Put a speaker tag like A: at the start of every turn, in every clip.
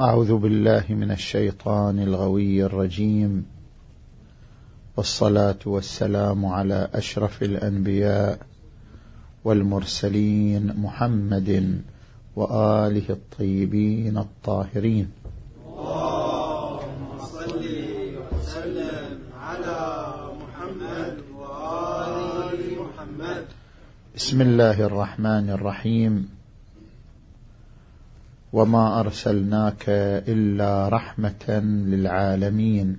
A: أعوذ بالله من الشيطان الغوي الرجيم والصلاة والسلام على أشرف الأنبياء والمرسلين محمد وآله الطيبين الطاهرين
B: اللهم صل وسلم على محمد محمد
A: بسم الله الرحمن الرحيم وما أرسلناك إلا رحمة للعالمين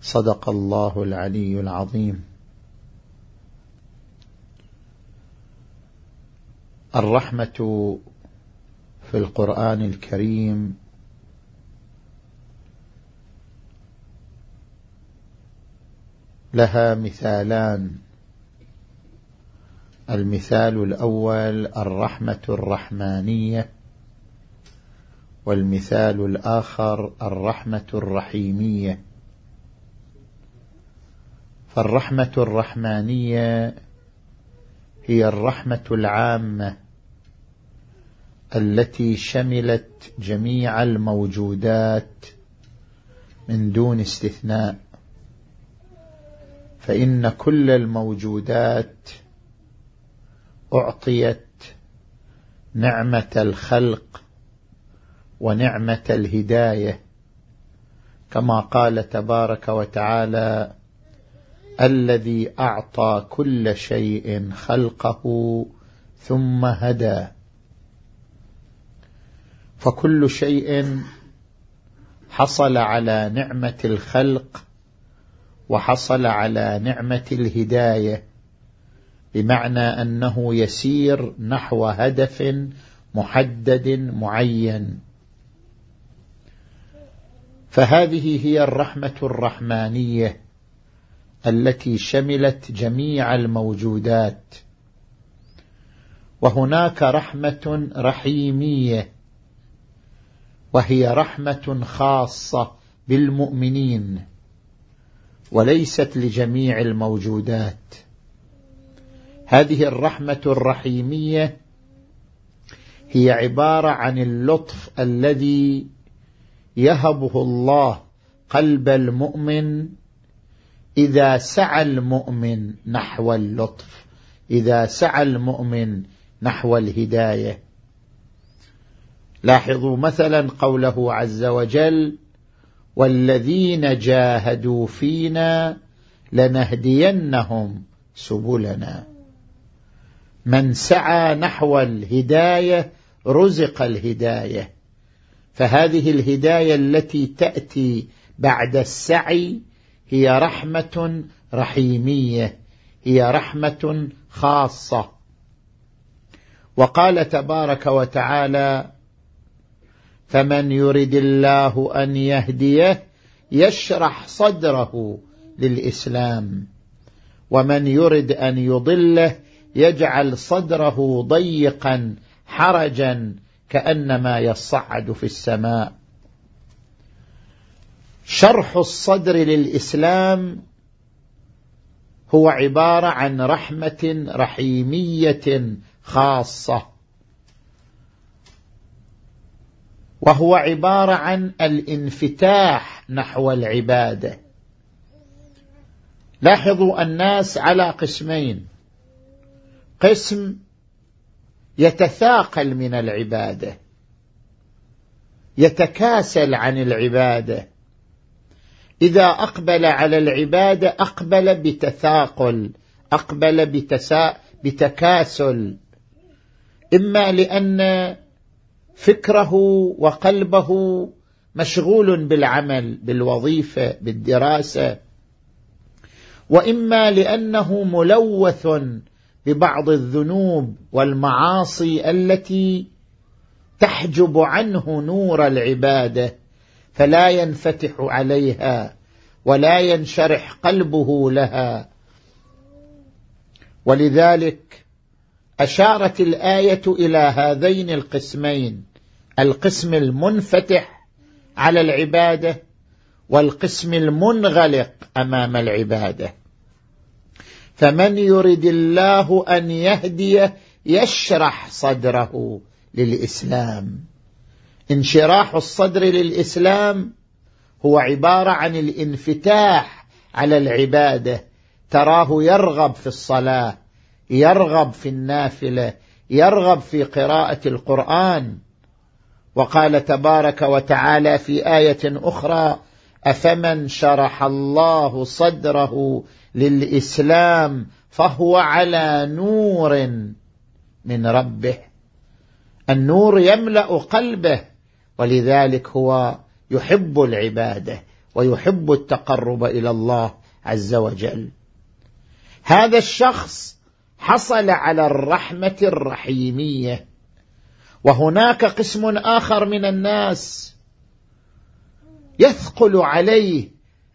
A: صدق الله العلي العظيم الرحمة في القرآن الكريم لها مثالان المثال الأول الرحمة الرحمانية والمثال الآخر الرحمة الرحيمية فالرحمة الرحمانية هي الرحمة العامة التي شملت جميع الموجودات من دون استثناء فإن كل الموجودات أعطيت نعمة الخلق ونعمة الهداية كما قال تبارك وتعالى الذي أعطى كل شيء خلقه ثم هدى فكل شيء حصل على نعمة الخلق وحصل على نعمة الهداية بمعنى أنه يسير نحو هدف محدد معين فهذه هي الرحمة الرحمانية التي شملت جميع الموجودات وهناك رحمة رحيمية وهي رحمة خاصة بالمؤمنين وليست لجميع الموجودات هذه الرحمة الرحيمية هي عبارة عن اللطف الذي يهبه الله قلب المؤمن إذا سعى المؤمن نحو اللطف إذا سعى المؤمن نحو الهداية لاحظوا مثلا قوله عز وجل والذين جاهدوا فينا لنهدينهم سبلنا من سعى نحو الهداية رزق الهدايه فهذه الهداية التي تأتي بعد السعي هي رحمة رحيمية هي رحمة خاصة وقال تبارك وتعالى فمن يرد الله أن يهديه يشرح صدره للإسلام ومن يرد أن يضله يجعل صدره ضيقا حرجا كأنما يصعد في السماء شرح الصدر للإسلام هو عبارة عن رحمة رحيمية خاصة وهو عبارة عن الانفتاح نحو العبادة لاحظوا الناس على قسمين قسم يتثاقل من العباده يتكاسل عن العباده اذا اقبل على العباده اقبل بتثاقل اقبل بتسا بتكاسل اما لان فكره وقلبه مشغول بالعمل بالوظيفه بالدراسه واما لانه ملوث ببعض الذنوب والمعاصي التي تحجب عنه نور العباده فلا ينفتح عليها ولا ينشرح قلبه لها ولذلك اشارت الايه الى هذين القسمين القسم المنفتح على العباده والقسم المنغلق امام العباده فمن يرد الله أن يهديه يشرح صدره للإسلام انشراح الصدر للإسلام هو عبارة عن الانفتاح على العبادة تراه يرغب في الصلاة يرغب في النافلة يرغب في قراءة القرآن وقال تبارك وتعالى في آية أخرى أفمن شرح الله صدره للإسلام فهو على نور من ربه النور يملأ قلبه ولذلك هو يحب العبادة ويحب التقرب إلى الله عز وجل هذا الشخص حصل على الرحمة الرحيمية وهناك قسم آخر من الناس يثقل عليه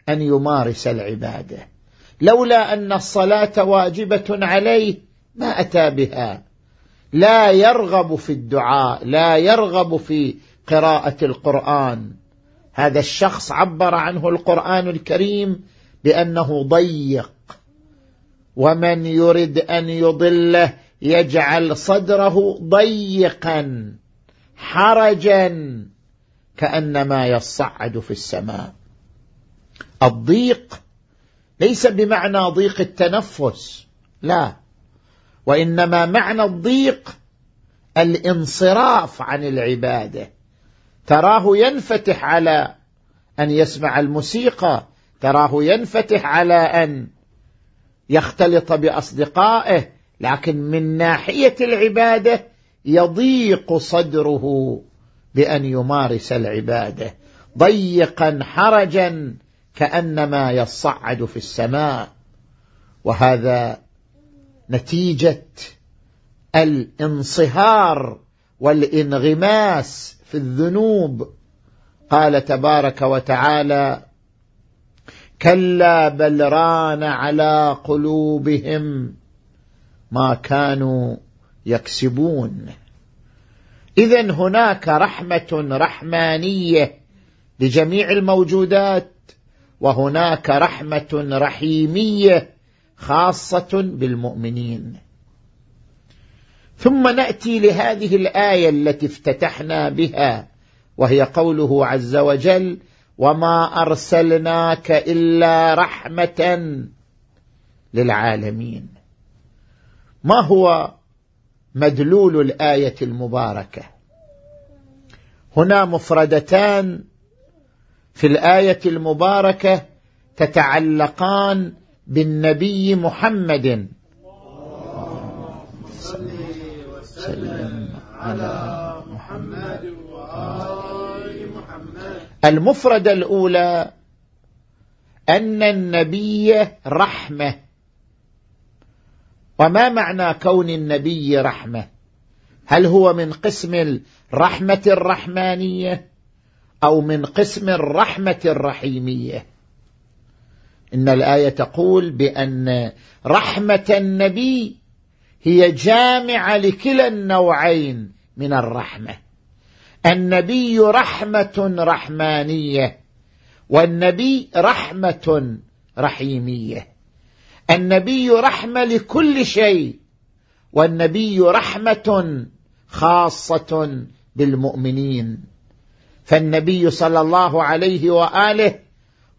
A: أن يمارس العبادة لولا أن الصلاة واجبة عليه ما أتى بها لا يرغب في الدعاء لا يرغب في قراءة القرآن هذا الشخص عبر عنه القرآن الكريم بأنه ضيق ومن يرد أن يضله يجعل صدره ضيقا حرجا كأنما يصعد في السماء الضيق ليس بمعنى ضيق التنفس لا وإنما معنى الضيق الانصراف عن العبادة تراه ينفتح على أن يسمع الموسيقى تراه ينفتح على أن يختلط بأصدقائه لكن من ناحية العبادة يضيق صدره بأن يمارس العبادة ضيقا حرجا كأنما يصعد في السماء وهذا نتيجة الانصهار والانغماس في الذنوب قال تبارك وتعالى كلا بل ران على قلوبهم ما كانوا يكسبون إذا هناك رحمة رحمانية لجميع الموجودات وهناك رحمه رحيميه خاصه بالمؤمنين ثم ناتي لهذه الايه التي افتتحنا بها وهي قوله عز وجل وما ارسلناك الا رحمه للعالمين ما هو مدلول الايه المباركه هنا مفردتان في الايه المباركه تتعلقان بالنبي محمد
B: وسلم على محمد وآل محمد
A: المفردة الأولى أن النبي رحمة وما معنى كون النبي رحمة هل هو من قسم الرحمة الرحمانية أو من قسم الرحمة الرحيمية إن الآية تقول بأن رحمة النبي هي جامعة لكلا النوعين من الرحمة النبي رحمة رحمانية والنبي رحمة رحيمية النبي رحمة لكل شيء والنبي رحمة خاصة بالمؤمنين فالنبي صلى الله عليه واله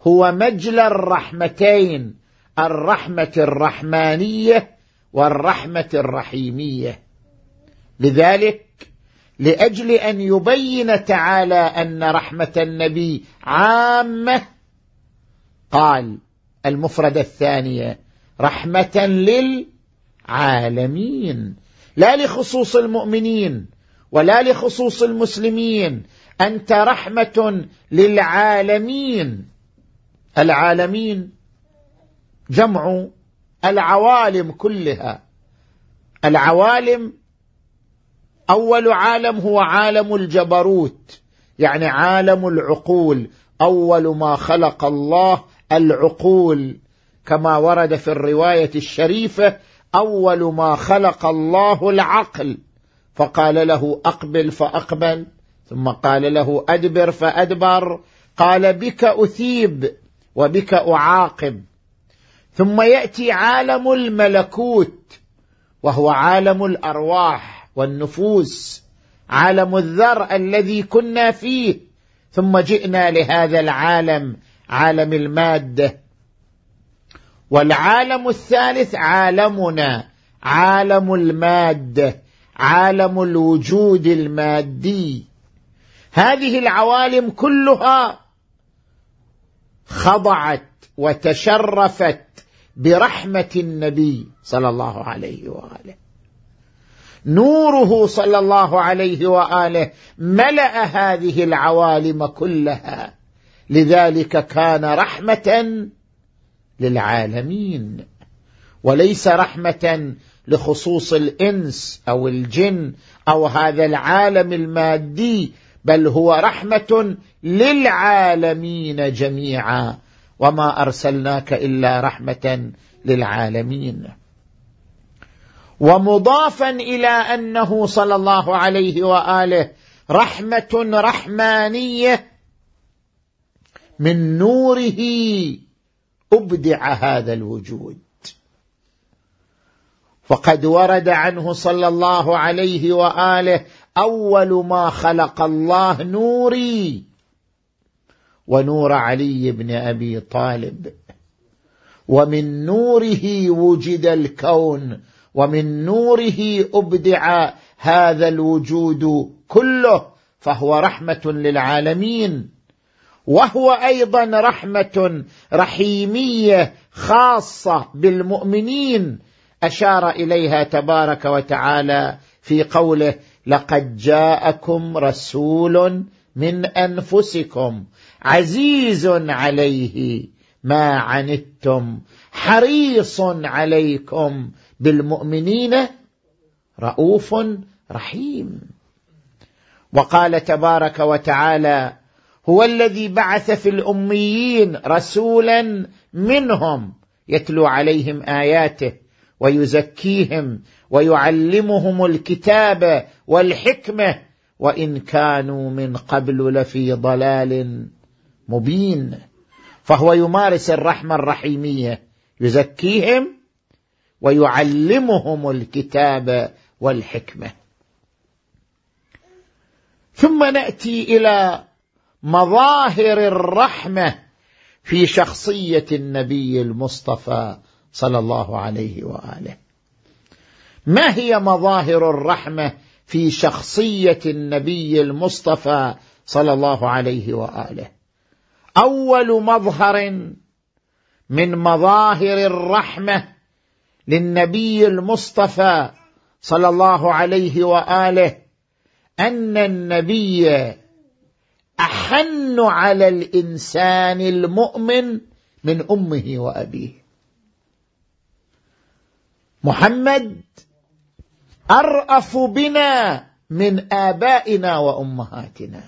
A: هو مجلى الرحمتين الرحمه الرحمانيه والرحمه الرحيميه لذلك لاجل ان يبين تعالى ان رحمه النبي عامه قال المفرده الثانيه رحمه للعالمين لا لخصوص المؤمنين ولا لخصوص المسلمين أنت رحمة للعالمين العالمين جمع العوالم كلها العوالم أول عالم هو عالم الجبروت يعني عالم العقول أول ما خلق الله العقول كما ورد في الرواية الشريفة أول ما خلق الله العقل فقال له أقبل فأقبل ثم قال له أدبر فأدبر قال بك أثيب وبك أعاقب ثم يأتي عالم الملكوت وهو عالم الأرواح والنفوس عالم الذر الذي كنا فيه ثم جئنا لهذا العالم عالم الماده والعالم الثالث عالمنا عالم الماده عالم الوجود المادي هذه العوالم كلها خضعت وتشرفت برحمه النبي صلى الله عليه واله نوره صلى الله عليه واله ملا هذه العوالم كلها لذلك كان رحمه للعالمين وليس رحمه لخصوص الانس او الجن او هذا العالم المادي بل هو رحمه للعالمين جميعا وما ارسلناك الا رحمه للعالمين ومضافا الى انه صلى الله عليه واله رحمه رحمانيه من نوره ابدع هذا الوجود فقد ورد عنه صلى الله عليه واله أول ما خلق الله نوري ونور علي بن أبي طالب ومن نوره وجد الكون ومن نوره أبدع هذا الوجود كله فهو رحمة للعالمين وهو أيضا رحمة رحيمية خاصة بالمؤمنين أشار إليها تبارك وتعالى في قوله لقد جاءكم رسول من أنفسكم عزيز عليه ما عنتم حريص عليكم بالمؤمنين رؤوف رحيم وقال تبارك وتعالى هو الذي بعث في الأميين رسولا منهم يتلو عليهم آياته ويزكيهم ويعلمهم الكتاب والحكمة وإن كانوا من قبل لفي ضلال مبين فهو يمارس الرحمة الرحيمية يزكيهم ويعلمهم الكتاب والحكمة ثم نأتي إلى مظاهر الرحمة في شخصية النبي المصطفى صلى الله عليه وآله ما هي مظاهر الرحمة في شخصيه النبي المصطفى صلى الله عليه واله اول مظهر من مظاهر الرحمه للنبي المصطفى صلى الله عليه واله ان النبي احن على الانسان المؤمن من امه وابيه محمد أرأف بنا من آبائنا وأمهاتنا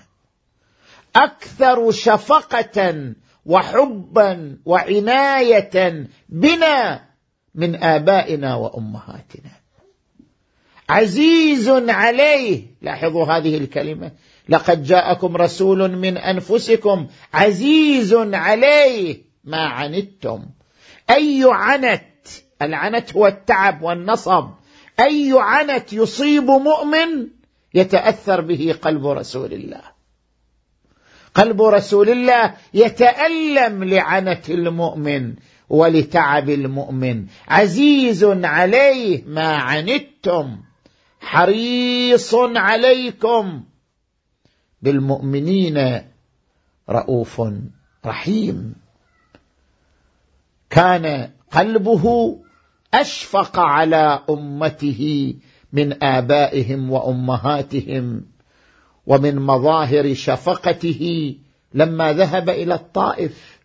A: أكثر شفقة وحبا وعناية بنا من آبائنا وأمهاتنا عزيز عليه لاحظوا هذه الكلمة لقد جاءكم رسول من أنفسكم عزيز عليه ما عنتم أي عنت العنت هو التعب والنصب أي عنت يصيب مؤمن يتأثر به قلب رسول الله قلب رسول الله يتألم لعنة المؤمن ولتعب المؤمن عزيز عليه ما عنتم حريص عليكم بالمؤمنين رؤوف رحيم كان قلبه اشفق على امته من ابائهم وامهاتهم ومن مظاهر شفقته لما ذهب الى الطائف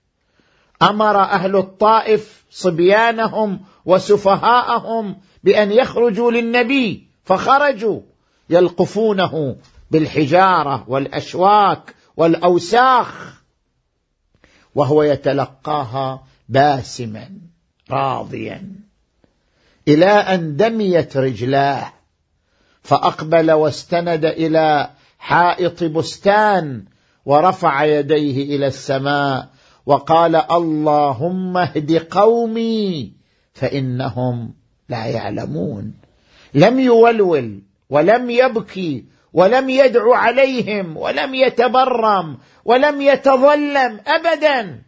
A: امر اهل الطائف صبيانهم وسفهاءهم بان يخرجوا للنبي فخرجوا يلقفونه بالحجاره والاشواك والاوساخ وهو يتلقاها باسما راضيا إلى أن دميت رجلاه فأقبل واستند إلى حائط بستان ورفع يديه إلى السماء وقال اللهم اهد قومي فإنهم لا يعلمون لم يولول ولم يبكي ولم يدعو عليهم ولم يتبرم ولم يتظلم أبدا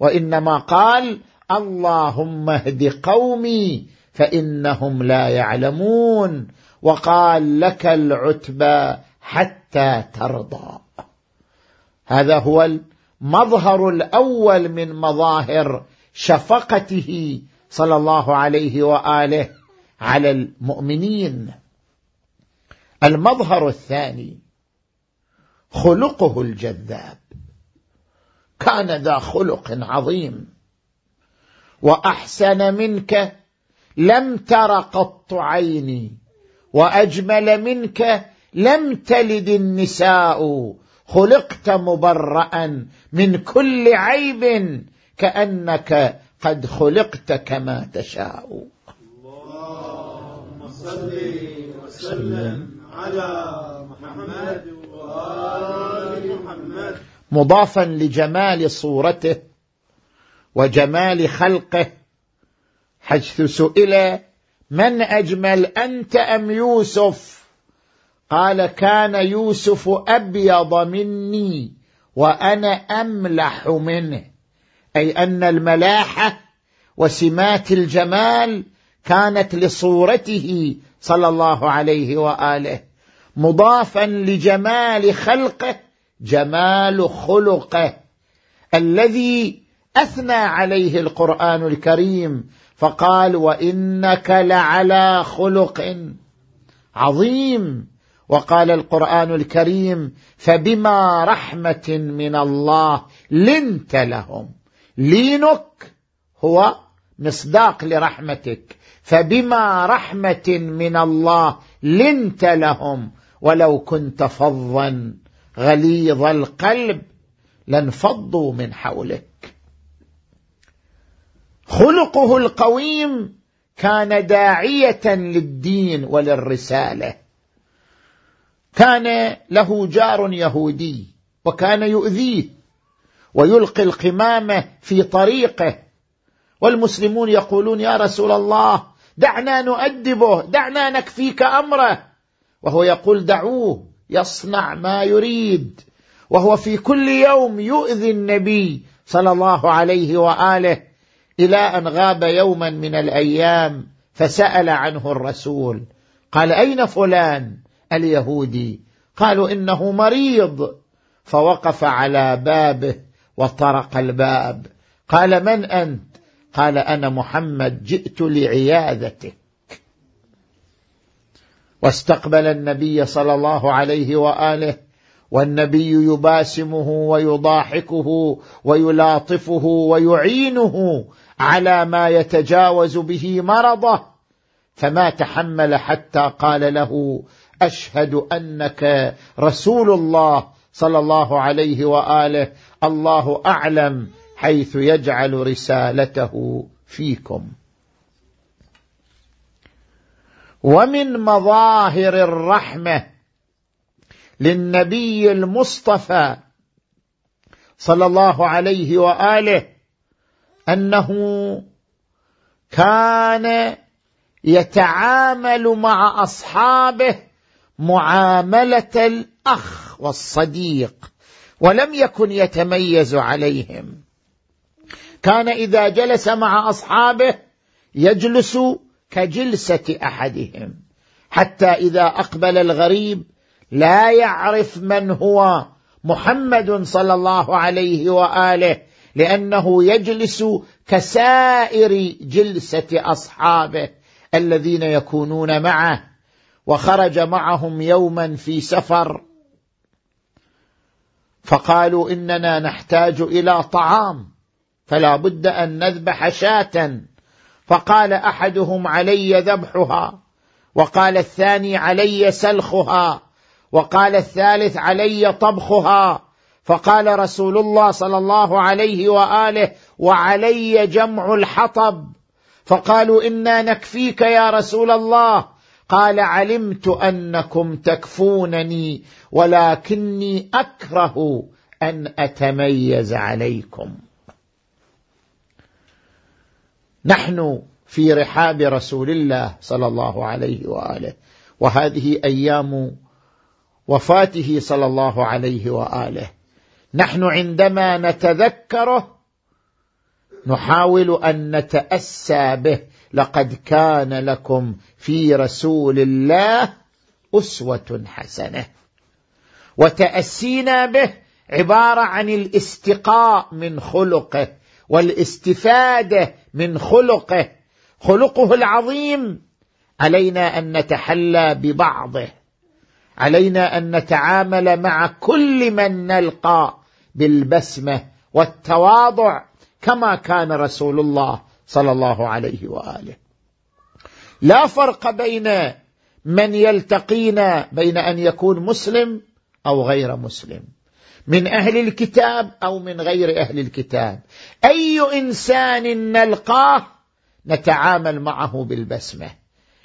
A: وإنما قال اللهم اهد قومي فإنهم لا يعلمون وقال لك العتبى حتى ترضى هذا هو المظهر الأول من مظاهر شفقته صلى الله عليه وآله على المؤمنين المظهر الثاني خلقه الجذاب كان ذا خلق عظيم وأحسن منك لم تر قط عيني واجمل منك لم تلد النساء خلقت مبرأ من كل عيب كأنك قد خلقت كما
B: تشاء اللهم صل وسلم على محمد وآل محمد
A: مضافا لجمال صورته وجمال خلقه حيث سئل من أجمل أنت أم يوسف قال كان يوسف أبيض مني وأنا أملح منه أي أن الملاحة وسمات الجمال كانت لصورته صلى الله عليه وآله مضافا لجمال خلقه جمال خلقه الذي أثنى عليه القرآن الكريم فقال وانك لعلى خلق عظيم وقال القران الكريم فبما رحمه من الله لنت لهم لينك هو مصداق لرحمتك فبما رحمه من الله لنت لهم ولو كنت فظا غليظ القلب لانفضوا من حولك خلقه القويم كان داعيه للدين وللرساله كان له جار يهودي وكان يؤذيه ويلقي القمامه في طريقه والمسلمون يقولون يا رسول الله دعنا نؤدبه دعنا نكفيك امره وهو يقول دعوه يصنع ما يريد وهو في كل يوم يؤذي النبي صلى الله عليه واله إلى أن غاب يوما من الأيام فسأل عنه الرسول قال أين فلان اليهودي قالوا إنه مريض فوقف على بابه وطرق الباب قال من أنت قال أنا محمد جئت لعيادتك واستقبل النبي صلى الله عليه وآله والنبي يباسمه ويضاحكه ويلاطفه ويعينه على ما يتجاوز به مرضه فما تحمل حتى قال له أشهد أنك رسول الله صلى الله عليه وآله الله أعلم حيث يجعل رسالته فيكم ومن مظاهر الرحمه للنبي المصطفى صلى الله عليه واله أنه كان يتعامل مع أصحابه معاملة الأخ والصديق ولم يكن يتميز عليهم كان إذا جلس مع أصحابه يجلس كجلسة أحدهم حتى إذا أقبل الغريب لا يعرف من هو محمد صلى الله عليه وآله لأنه يجلس كسائر جلسة أصحابه الذين يكونون معه وخرج معهم يوما في سفر فقالوا إننا نحتاج إلى طعام فلا بد أن نذبح شاة فقال أحدهم علي ذبحها وقال الثاني علي سلخها وقال الثالث علي طبخها فقال رسول الله صلى الله عليه واله وعلي جمع الحطب فقالوا انا نكفيك يا رسول الله قال علمت انكم تكفونني ولكني اكره ان اتميز عليكم نحن في رحاب رسول الله صلى الله عليه واله وهذه ايام وفاته صلى الله عليه واله نحن عندما نتذكره نحاول ان نتاسى به لقد كان لكم في رسول الله اسوه حسنه وتاسينا به عباره عن الاستقاء من خلقه والاستفاده من خلقه خلقه العظيم علينا ان نتحلى ببعضه علينا ان نتعامل مع كل من نلقى بالبسمة والتواضع كما كان رسول الله صلى الله عليه وآله لا فرق بين من يلتقينا بين أن يكون مسلم أو غير مسلم من أهل الكتاب أو من غير أهل الكتاب أي إنسان نلقاه نتعامل معه بالبسمة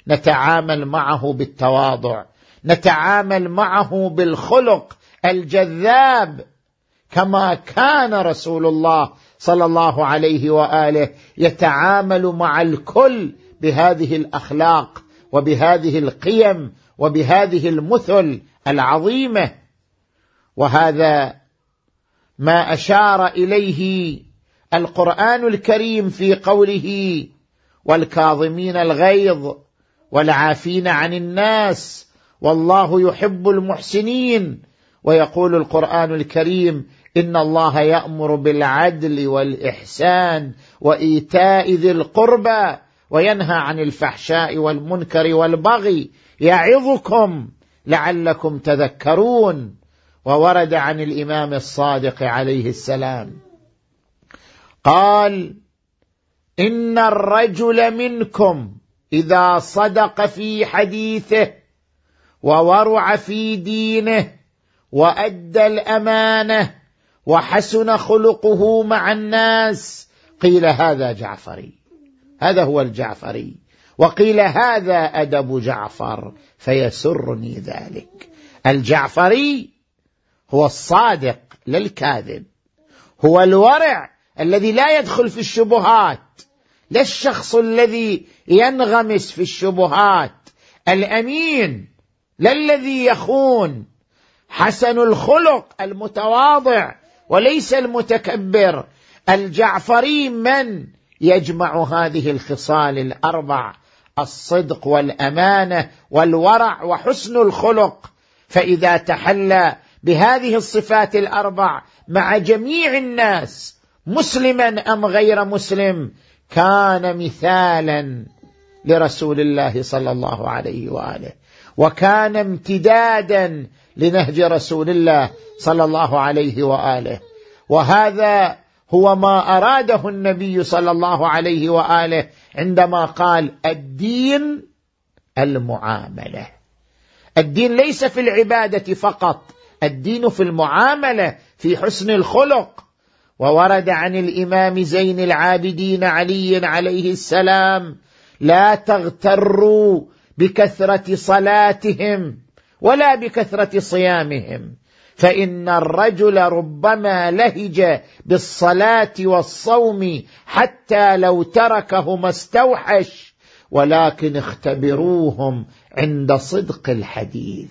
A: نتعامل معه بالتواضع نتعامل معه بالخلق الجذاب كما كان رسول الله صلى الله عليه واله يتعامل مع الكل بهذه الاخلاق وبهذه القيم وبهذه المثل العظيمه وهذا ما اشار اليه القران الكريم في قوله والكاظمين الغيظ والعافين عن الناس والله يحب المحسنين ويقول القران الكريم إن الله يأمر بالعدل والإحسان وإيتاء ذي القربى وينهى عن الفحشاء والمنكر والبغي يعظكم لعلكم تذكرون وورد عن الإمام الصادق عليه السلام قال إن الرجل منكم إذا صدق في حديثه وورع في دينه وأدى الأمانة وحسن خلقه مع الناس قيل هذا جعفري هذا هو الجعفري وقيل هذا أدب جعفر فيسرني ذلك الجعفري هو الصادق لا الكاذب هو الورع الذي لا يدخل في الشبهات لا الشخص الذي ينغمس في الشبهات الامين لا الذي يخون حسن الخلق المتواضع وليس المتكبر الجعفري من يجمع هذه الخصال الاربع الصدق والامانه والورع وحسن الخلق فاذا تحلى بهذه الصفات الاربع مع جميع الناس مسلما ام غير مسلم كان مثالا لرسول الله صلى الله عليه واله وكان امتدادا لنهج رسول الله صلى الله عليه واله وهذا هو ما اراده النبي صلى الله عليه واله عندما قال الدين المعامله الدين ليس في العباده فقط الدين في المعامله في حسن الخلق وورد عن الامام زين العابدين علي عليه السلام لا تغتروا بكثره صلاتهم ولا بكثرة صيامهم فإن الرجل ربما لهج بالصلاة والصوم حتى لو تركهما استوحش ولكن اختبروهم عند صدق الحديث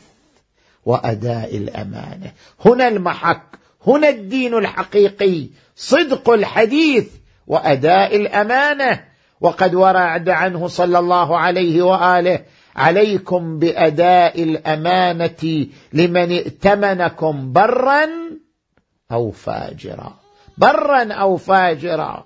A: وأداء الأمانة هنا المحك هنا الدين الحقيقي صدق الحديث وأداء الأمانة وقد ورد عنه صلى الله عليه وآله عليكم بأداء الأمانة لمن ائتمنكم برا أو فاجرا برا أو فاجرا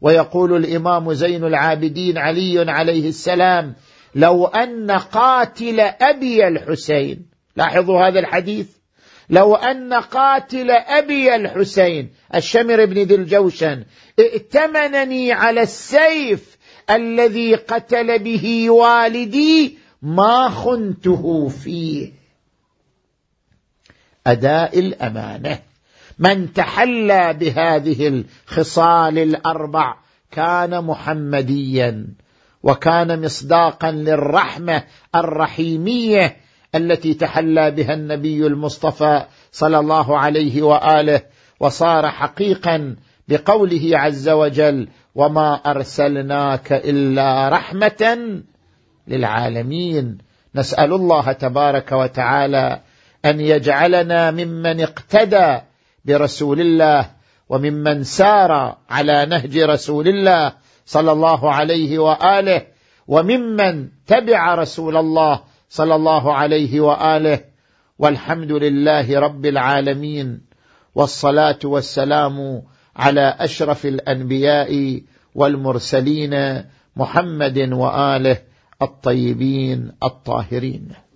A: ويقول الإمام زين العابدين علي عليه السلام لو أن قاتل أبي الحسين لاحظوا هذا الحديث لو أن قاتل أبي الحسين الشمر بن ذي الجوشن ائتمنني على السيف الذي قتل به والدي ما خنته فيه اداء الامانه من تحلى بهذه الخصال الاربع كان محمديا وكان مصداقا للرحمه الرحيميه التي تحلى بها النبي المصطفى صلى الله عليه واله وصار حقيقا بقوله عز وجل وما ارسلناك الا رحمه للعالمين نسال الله تبارك وتعالى ان يجعلنا ممن اقتدى برسول الله وممن سار على نهج رسول الله صلى الله عليه واله وممن تبع رسول الله صلى الله عليه واله والحمد لله رب العالمين والصلاه والسلام على اشرف الانبياء والمرسلين محمد واله الطيبين الطاهرين